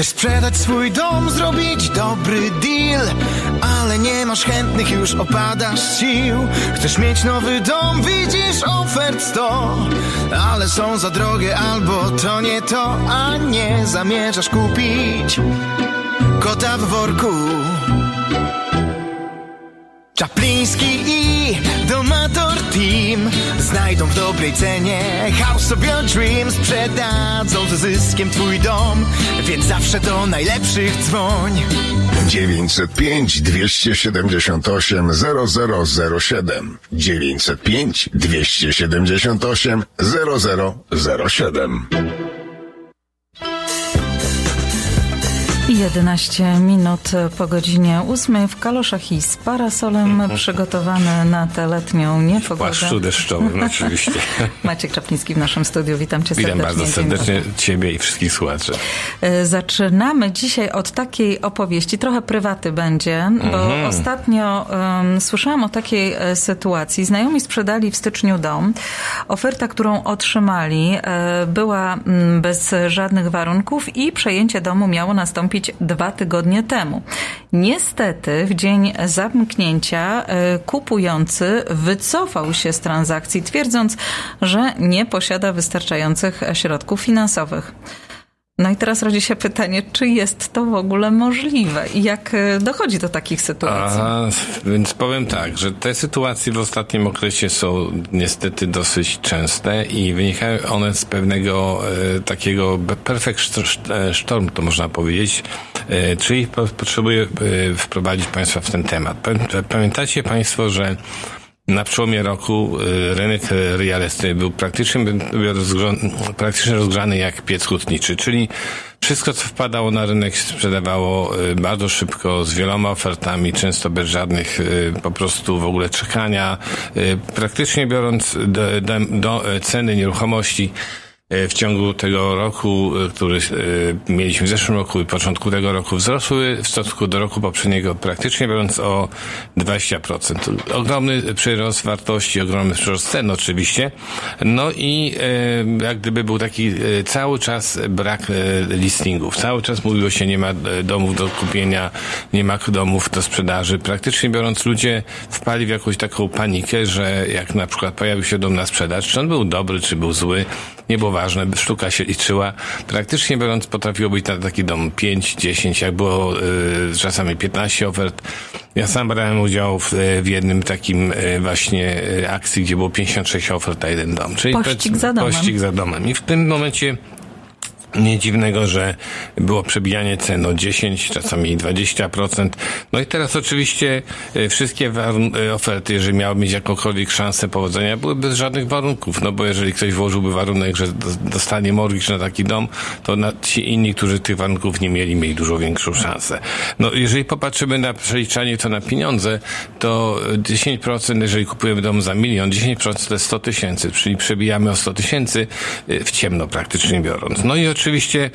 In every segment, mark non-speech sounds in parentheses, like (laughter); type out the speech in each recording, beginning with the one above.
Chcesz sprzedać swój dom, zrobić dobry deal Ale nie masz chętnych, już opadasz sił. Chcesz mieć nowy dom, widzisz ofert sto. Ale są za drogie albo to nie to A nie zamierzasz kupić kota w worku. Czapliński i Domator Team Znajdą w dobrej cenie. House of Your Dreams Sprzedadzą ze zyskiem twój dom Więc zawsze do najlepszych dzwoń. 905 278 0007 905 278 0007 11 minut po godzinie 8 w kaloszach i z parasolem przygotowany na tę letnią niepogodę. Płaszczu deszczowym oczywiście. (laughs) Maciek Czapliński w naszym studiu. Witam cię Witam serdecznie. bardzo Dzień serdecznie. Ciebie i wszystkich słuchaczy. E, Zaczynamy dzisiaj od takiej opowieści, trochę prywaty będzie, bo Mhm. ostatnio um, słyszałam o takiej e, sytuacji. Znajomi sprzedali w styczniu dom. Oferta, którą otrzymali, e, była mm, bez żadnych warunków i przejęcie domu miało nastąpić dwa tygodnie temu. Niestety, w dzień zamknięcia e, kupujący wycofał się z transakcji, twierdząc, że nie posiada wystarczających środków finansowych. No i teraz rodzi się pytanie, czy jest to w ogóle możliwe i jak e, dochodzi do takich sytuacji? A, więc powiem tak, że te sytuacje w ostatnim okresie są niestety dosyć częste i wynikają one z pewnego e, takiego perfect e, storm, to można powiedzieć, e, czyli po, potrzebuję e, wprowadzić Państwa w ten temat. Pamię- Pamiętacie Państwo, że na przełomie roku y, rynek y, real estate był praktycznie, praktycznie rozgrzany jak piec hutniczy, czyli wszystko, co wpadało na rynek, sprzedawało y, bardzo szybko, z wieloma ofertami, często bez żadnych po prostu w ogóle czekania. Praktycznie biorąc do, do, do y, ceny nieruchomości, E, w ciągu tego roku, e, który e, mieliśmy w zeszłym roku i początku tego roku, wzrosły w stosunku do roku poprzedniego praktycznie biorąc o 20%. Ogromny przyrost wartości, ogromny przyrost cen oczywiście. No i e, jak gdyby był taki e, cały czas brak e, listingów. Cały czas mówiło się, nie ma e, domów do kupienia, nie ma domów do sprzedaży. Praktycznie biorąc, ludzie wpali w jakąś taką panikę, że jak na przykład pojawił się dom na sprzedaż, czy on był dobry, czy był zły, nie było ważne, sztuka się liczyła. Praktycznie biorąc, potrafiło być na taki dom 5, 10, jak było y, czasami 15 ofert. Ja sam brałem udział w, w jednym takim y, właśnie y, akcji, gdzie było 56 ofert na jeden dom. Czyli Pościg za domem. Pościg za domem. I w tym momencie nie dziwnego, że było przebijanie cen o 10, czasami 20%. No i teraz oczywiście e, wszystkie e, oferty, jeżeli miały mieć jakąkolwiek szansę powodzenia, były bez żadnych warunków. No bo jeżeli ktoś włożyłby warunek, że do- dostanie mortgage na taki dom, to ci inni, którzy tych warunków nie mieli, mieli dużo większą szansę. No jeżeli popatrzymy na przeliczanie to na pieniądze, to e, 10%, jeżeli kupujemy dom za milion, 10% to jest 100 tysięcy, czyli przebijamy o 100 tysięcy e, w ciemno praktycznie biorąc. No i oczywiście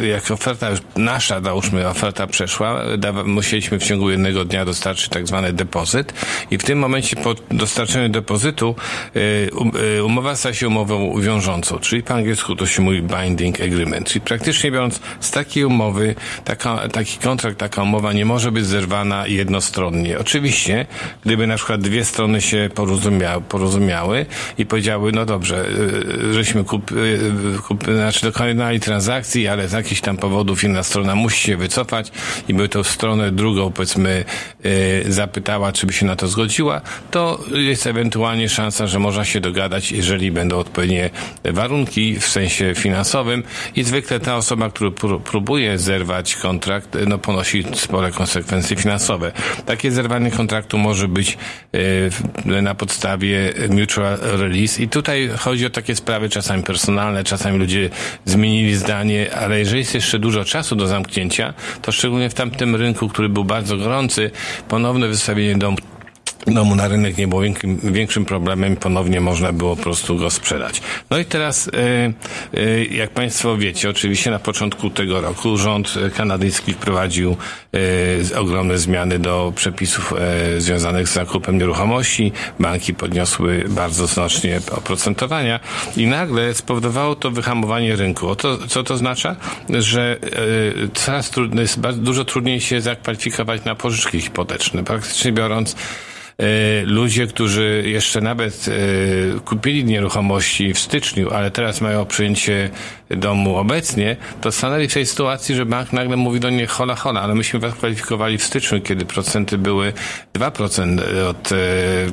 e, jak oferta już nasza, załóżmy, oferta przeszła, musieliśmy w ciągu jednego dnia dostarczyć tak zwany depozyt i w tym momencie po dostarczeniu depozytu e, um, e, umowa stała się umową wiążącą, czyli po angielsku to się mówi binding agreement, czyli praktycznie biorąc z takiej umowy, taka, taki kontrakt, taka umowa nie może być zerwana jednostronnie. Oczywiście, gdyby na przykład dwie strony się porozumiały, porozumiały i powiedziały, no dobrze, żeśmy kup, znaczy dokonali transakcji, ale z jakichś tam powodów inna strona musi się wycofać i by tą stronę drugą, powiedzmy, y, zapytała, czy by się na to zgodziła, to jest ewentualnie szansa, że można się dogadać, jeżeli będą odpowiednie warunki w sensie finansowym i zwykle ta osoba, która pró- próbuje zerwać kontrakt, no ponosi spore konsekwencje finansowe. Takie zerwanie kontraktu może być e, na podstawie mutual release i tutaj chodzi o takie sprawy czasami personalne, czasami ludzie zmienili zdanie, ale jeżeli jest jeszcze dużo czasu do zamknięcia, to szczególnie w tamtym rynku, który był bardzo gorący, ponowne wystawienie domu domu na rynek nie było większym, większym problemem ponownie można było po prostu go sprzedać. No i teraz, e, e, jak Państwo wiecie, oczywiście na początku tego roku rząd kanadyjski wprowadził e, ogromne zmiany do przepisów związanych z zakupem nieruchomości. Banki podniosły bardzo znacznie oprocentowania i nagle spowodowało to wyhamowanie rynku. O to, co to oznacza? Że coraz trudniej, jest dużo trudniej się zakwalifikować na pożyczki hipoteczne. Praktycznie biorąc, ludzie, którzy jeszcze nawet e, kupili nieruchomości w styczniu, ale teraz mają przyjęcie domu obecnie, to stanęli w tej sytuacji, że bank nagle mówi do nich hola hola, ale myśmy was kwalifikowali w styczniu, kiedy procenty były 2% od e,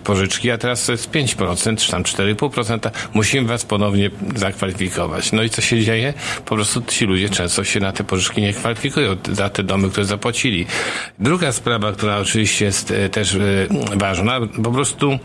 pożyczki, a teraz to jest 5%, czy tam 4,5%. Musimy was ponownie zakwalifikować. No i co się dzieje? Po prostu ci ludzie często się na te pożyczki nie kwalifikują za te domy, które zapłacili. Druga sprawa, która oczywiście jest też ważna, ważna. Po prostu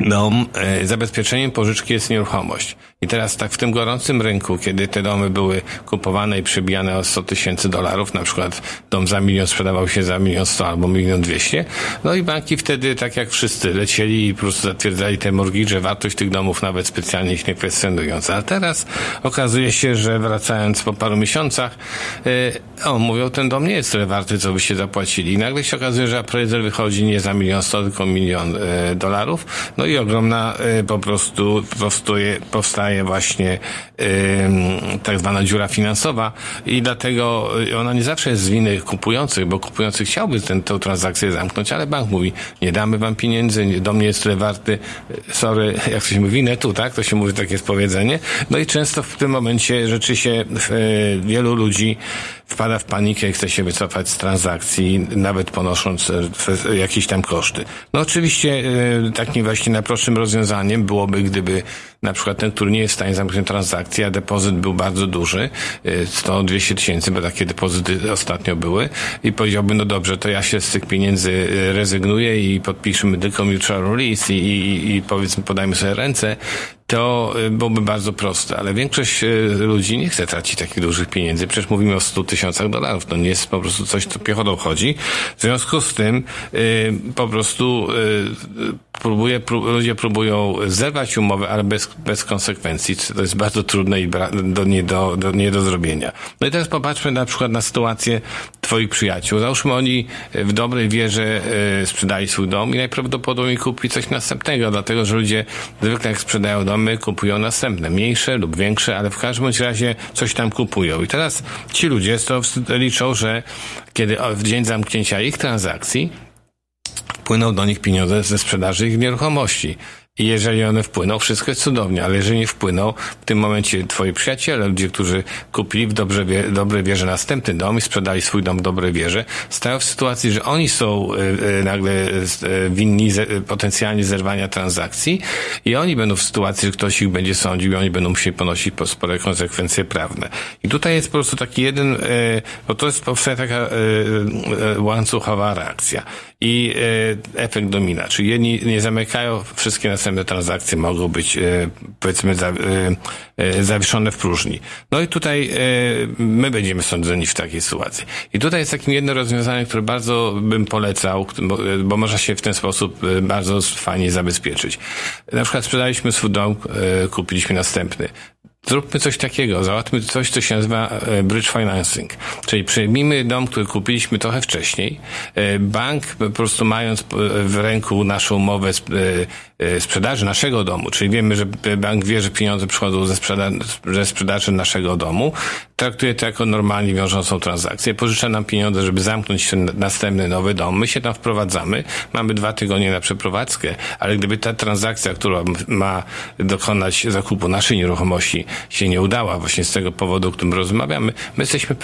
dom, e, zabezpieczeniem pożyczki jest nieruchomość. I teraz tak w tym gorącym rynku, kiedy te domy były kupowane i przebijane o 100 tysięcy dolarów, na przykład dom za milion sprzedawał się za milion sto albo milion dwieście, no i banki wtedy, tak jak wszyscy, lecieli i po prostu zatwierdzali te mortgage, wartość tych domów nawet specjalnie ich nie kwestionując. A teraz okazuje się, że wracając po paru miesiącach, yy, o, mówią, ten dom nie jest tyle warty, co byście zapłacili. I nagle się okazuje, że appraiser wychodzi nie za milion sto, tylko milion yy, dolarów. No i ogromna yy, po prostu powstaje, powstaje właśnie tak zwana dziura finansowa i dlatego ona nie zawsze jest z winy kupujących, bo kupujący chciałby tę transakcję zamknąć, ale bank mówi, nie damy wam pieniędzy, do mnie jest tyle warty, sorry, (laughs) jak się mówi, netu, tak? To się mówi takie jest powiedzenie. No i często w tym momencie rzeczy się e, wielu ludzi wpada w panikę i chce się wycofać z transakcji, nawet ponosząc e, jakieś tam koszty. No oczywiście e, takim właśnie najprostszym rozwiązaniem byłoby, gdyby na przykład ten, który nie jest w stanie zamknąć transakcji, a depozyt był bardzo duży, 100-200 e, tysięcy, bo takie depozyty ostatnio były i powiedziałby, no dobrze, to ja się z tych pieniędzy rezygnuję i podpiszmy tylko mutual release i, i, i powiedzmy podajmy sobie ręce, to y, byłoby bardzo proste, ale większość y, ludzi nie chce tracić takich dużych pieniędzy. Przecież mówimy o 100 tysiącach dolarów. To nie jest po prostu coś, co piechotą chodzi. W związku z tym y, po prostu próbuje, prób, ludzie próbują zerwać umowę, ale bez, bez konsekwencji. To jest bardzo trudne i do, nie, do, do, nie do zrobienia. No i teraz popatrzmy na przykład na sytuację twoich przyjaciół. Załóżmy oni w dobrej wierze sprzedali swój dom i najprawdopodobniej kupi coś następnego, dlatego że ludzie zwykle jak sprzedają dom, domy kupują następne, mniejsze lub większe, ale w każdym razie coś tam kupują. I teraz ci ludzie to liczą, że kiedy w dzień zamknięcia ich transakcji wpłyną do nich pieniądze ze sprzedaży ich nieruchomości. I jeżeli one wpłyną, wszystko jest cudownie, ale jeżeli nie wpłyną, w tym momencie twoi przyjaciele, ludzie, którzy kupili w dobrze, dobrej wierze następny dom i sprzedali swój dom w dobrej wierze, stają w sytuacji, że oni są y, y, nagle y, winni potencjalnie zerwania transakcji i oni będą w sytuacji, że ktoś ich będzie sądził i oni będą musieli ponosić spore konsekwencje prawne. I tutaj jest po prostu taki jeden, bo to jest powstaje taka łańcuchowa reakcja i efekt domina, czyli jedni nie zamykają wszystkie następne następne transakcje mogą być, e, powiedzmy, e, e, zawieszone w próżni. No i tutaj my będziemy sądzeni w takiej sytuacji. I tutaj jest takie jedno rozwiązanie, które bardzo bym polecał, bo, można się w ten sposób bardzo fajnie zabezpieczyć. Na przykład sprzedaliśmy swój dom, kupiliśmy następny. Zróbmy coś takiego, załatwmy coś, co się nazywa bridge financing. Czyli przyjmijmy dom, który kupiliśmy trochę wcześniej. Bank, po prostu mając w ręku naszą umowę sprzedaży naszego domu, czyli wiemy, że bank wie, że pieniądze przychodzą ze, sprzeda ze sprzedaży naszego domu, traktuje to jako normalnie wiążącą transakcję, pożycza nam pieniądze, żeby zamknąć ten następny nowy dom, my się tam wprowadzamy, mamy dwa tygodnie na przeprowadzkę, ale gdyby ta transakcja, która ma dokonać zakupu naszej nieruchomości się nie udała właśnie z tego powodu, o którym rozmawiamy, my jesteśmy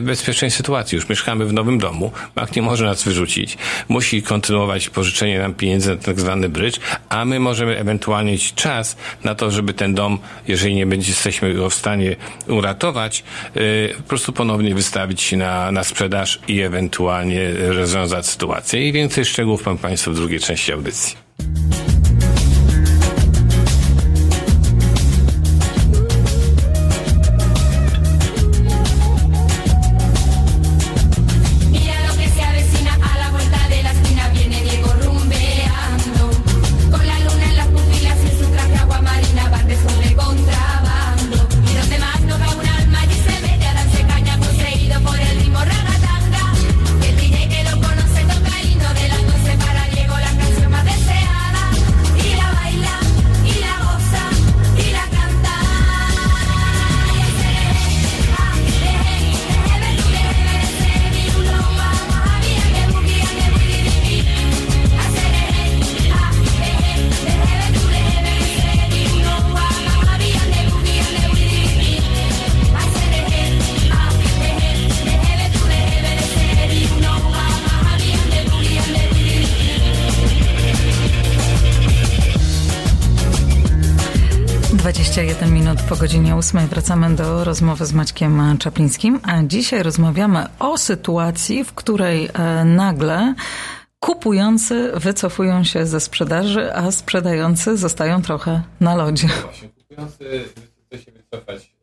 w bezpiecznej sytuacji, już mieszkamy w nowym domu, bank nie może nas wyrzucić, musi kontynuować pożyczenie nam pieniędzy na tak zwany bridge, a my możemy ewentualnie mieć czas na to, żeby ten dom, jeżeli nie będzie, jesteśmy go w stanie uratować, yy, po prostu ponownie wystawić na, na sprzedaż i ewentualnie rozwiązać sytuację. I więcej szczegółów Pan Państwu w drugiej części audycji. Po godzinie 8 wracamy do rozmowy z Maćkiem Czaplińskim, a dzisiaj rozmawiamy o sytuacji, w której e, nagle kupujący wycofują się ze sprzedaży, a sprzedający zostają trochę na lodzie. Kupujący chce się wycofać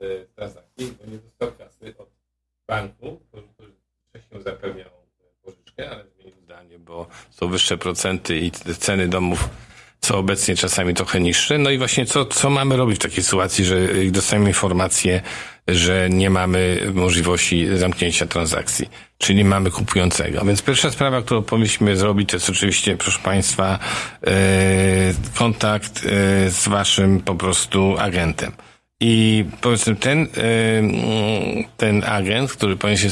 z transakcji, bo nie dostał kasy od banku, który wcześniej zapewniał pożyczkę, ale zmienił zdanie, bo są wyższe procenty i ceny domów są obecnie czasami trochę niższe. No i właśnie co, co mamy robić w takiej sytuacji, że dostajemy informację, że nie mamy możliwości zamknięcia transakcji, czyli mamy kupującego. Więc pierwsza sprawa, którą powinniśmy zrobić, to jest oczywiście, proszę Państwa, e, kontakt e, z Waszym po prostu agentem. I powiedzmy ten, e, ten agent, który powinien się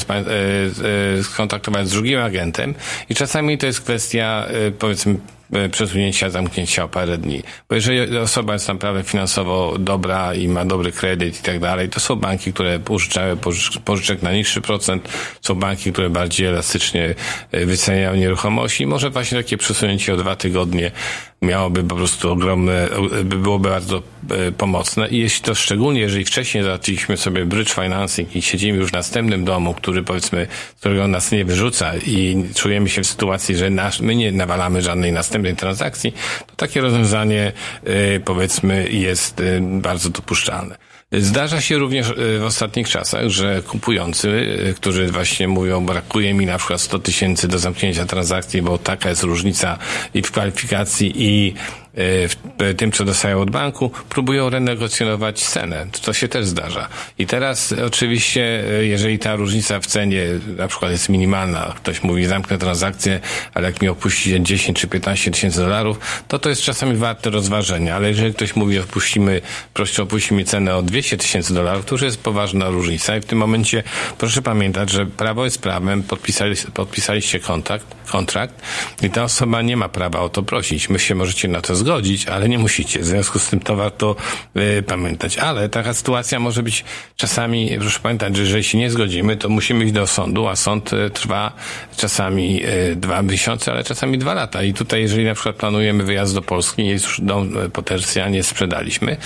skontaktować z drugim agentem i czasami to jest kwestia powiedzmy przesunięcia zamknięcia o parę dni. Bo jeżeli osoba jest naprawdę finansowo dobra i ma dobry kredyt i tak dalej, to są banki, które pożyczają pożyczek na niższy procent, są banki, które bardziej elastycznie e, wyceniają nieruchomości. Może właśnie takie przesunięcie o dwa tygodnie miałoby po prostu ogromne, byłoby bardzo e, pomocne i jeśli to szczególnie, jeżeli wcześniej załatwiliśmy sobie bridge financing i siedzimy już w następnym domu, który powiedzmy, którego nas nie wyrzuca i czujemy się w sytuacji, że nasz, my nie nawalamy żadnej następnej transakcji, to takie rozwiązanie e, powiedzmy jest e, bardzo dopuszczalne. Zdarza się również e, w ostatnich czasach, że kupujący, którzy właśnie mówią, brakuje mi na przykład 100 tysięcy do zamknięcia transakcji, bo taka jest różnica i w kwalifikacji i w tym, co dostają od banku, próbują renegocjonować cenę. To się też zdarza. I teraz oczywiście, e, jeżeli ta różnica w cenie na przykład jest minimalna, ktoś mówi zamknę transakcję, ale jak mi opuści 10 czy 15 tysięcy dolarów, to to jest czasami warte rozważenia. Ale jeżeli ktoś mówi opuścimy, proszę opuścimy cenę o 200 tysięcy dolarów, to już jest poważna różnica i w tym momencie proszę pamiętać, że prawo jest prawem, podpisali, podpisaliście kontakt, kontrakt i ta osoba nie ma prawa o to prosić. My się możecie na to zgodzić, ale nie musicie. W związku z tym to warto y, pamiętać. Ale taka sytuacja może być czasami, proszę pamiętać, że jeżeli się nie zgodzimy, to musimy iść do sądu, a sąd y, trwa czasami y, dwa miesiące, ale czasami dwa lata. I tutaj, jeżeli na przykład planujemy wyjazd do Polski, jest już dom potencjalnie sprzedaliśmy,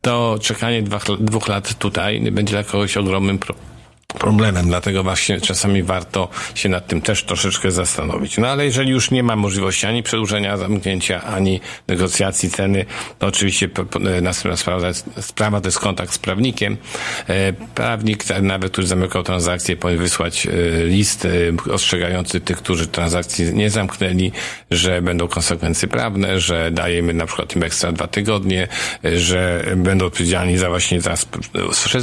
to czekanie dwa, dwóch lat tutaj będzie dla kogoś ogromnym problemem problemem, dlatego właśnie czasami warto się nad tym też troszeczkę zastanowić. No ale jeżeli już nie ma możliwości ani przedłużenia zamknięcia, ani negocjacji ceny, to oczywiście następna sprawa, sprawa to jest kontakt z prawnikiem. E, prawnik, nawet który zamykał transakcję, powinien wysłać e, list e, ostrzegający tych, którzy transakcji nie zamknęli, że będą konsekwencje prawne, że dajemy na przykład im ekstra dwa tygodnie, że będą odpowiedzialni za właśnie za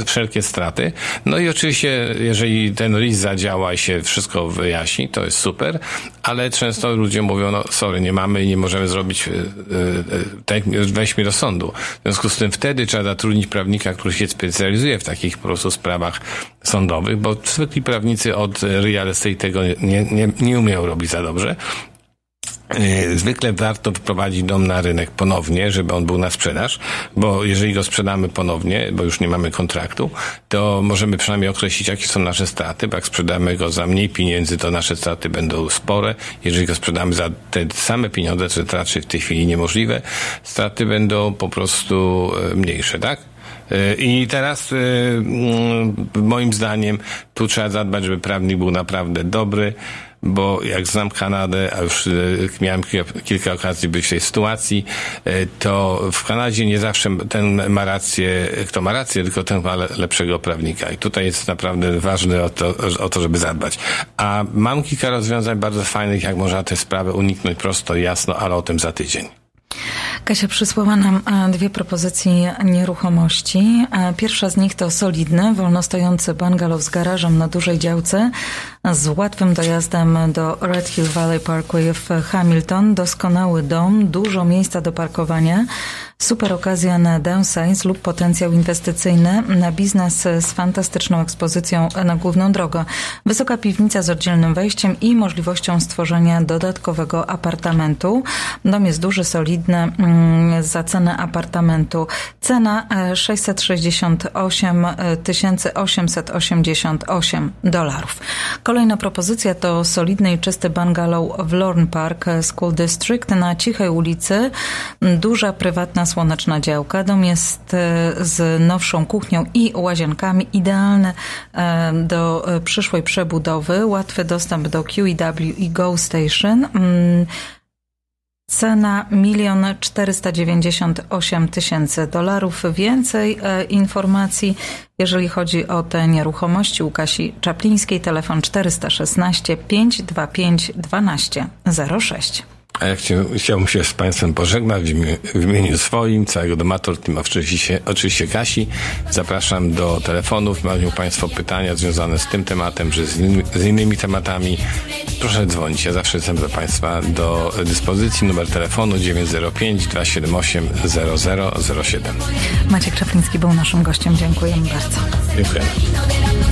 wszelkie straty. No i oczywiście jeżeli ten list zadziała i się wszystko wyjaśni, to jest super, ale często ludzie mówią, no sorry, nie mamy i nie możemy zrobić, tak, weźmy do sądu. W związku z tym wtedy trzeba zatrudnić prawnika, który się specjalizuje w takich po prostu sprawach sądowych, bo zwykli prawnicy od real estate tego nie, nie, nie umieją robić za dobrze. E, zwykle warto wprowadzić dom na rynek ponownie, żeby on był na sprzedaż, bo jeżeli go sprzedamy ponownie, bo już nie mamy kontraktu, to możemy przynajmniej określić, jakie są nasze straty, bo jak sprzedamy go za mniej pieniędzy, to nasze straty będą spore. Jeżeli go sprzedamy za te same pieniądze, co raczej w tej chwili niemożliwe, straty będą po prostu e, mniejsze, tak? E, I teraz mm, moim zdaniem tu trzeba zadbać, żeby prawnik był naprawdę dobry, bo jak znam Kanadę, a już e, miałem kilka okazji być w tej sytuacji, e, to w Kanadzie nie zawsze ten ma rację, kto ma rację, tylko ten ma lepszego prawnika. I tutaj jest naprawdę ważne o to, o to żeby zadbać. A mam kilka rozwiązań bardzo fajnych, jak można tę sprawę uniknąć prosto, jasno, ale o tym za tydzień. Kasia przysłała nam e, dwie propozycje nieruchomości. Pierwsza z nich to solidny, wolnostojący bungalow z garażem na dużej działce z łatwym dojazdem do Red Hill Valley Parkway w Hamilton. Doskonały dom, dużo miejsca do parkowania, super okazja na downsize lub potencjał inwestycyjny, na biznes z fantastyczną ekspozycją na główną drogę. Wysoka piwnica z oddzielnym wejściem i możliwością stworzenia dodatkowego apartamentu. Dom jest duży, solidny, mm, za cenę apartamentu. Cena 668 888 dolarów. Kolejna propozycja to solidny i czysty bungalow w Lorne Park School District na cichej ulicy. Duża, prywatna, słoneczna działka. Dom jest e, z nowszą kuchnią i łazienkami. Idealny e, do e, przyszłej przebudowy. Łatwy dostęp do QEW i Go Station. Cena 1 498 tysięcy dolarów. Więcej e, informacji, jeżeli chodzi o te nieruchomości u Kasi Czaplińskiej, telefon 416 525 1206. A ja chcia, chciałbym się z Państwem pożegnać w, imieniu swoim, całego Domator Team, oczywiście, oczywiście Kasi. Zapraszam do telefonów. Mają Państwo pytania związane z tym tematem, czy z, in, z innymi tematami. Proszę dzwonić. Ja zawsze jestem dla Państwa do dyspozycji. Numer telefonu 905 278 0007. Maciek Czapliński był naszym gościem. Dziękujemy bardzo. Dziękujemy.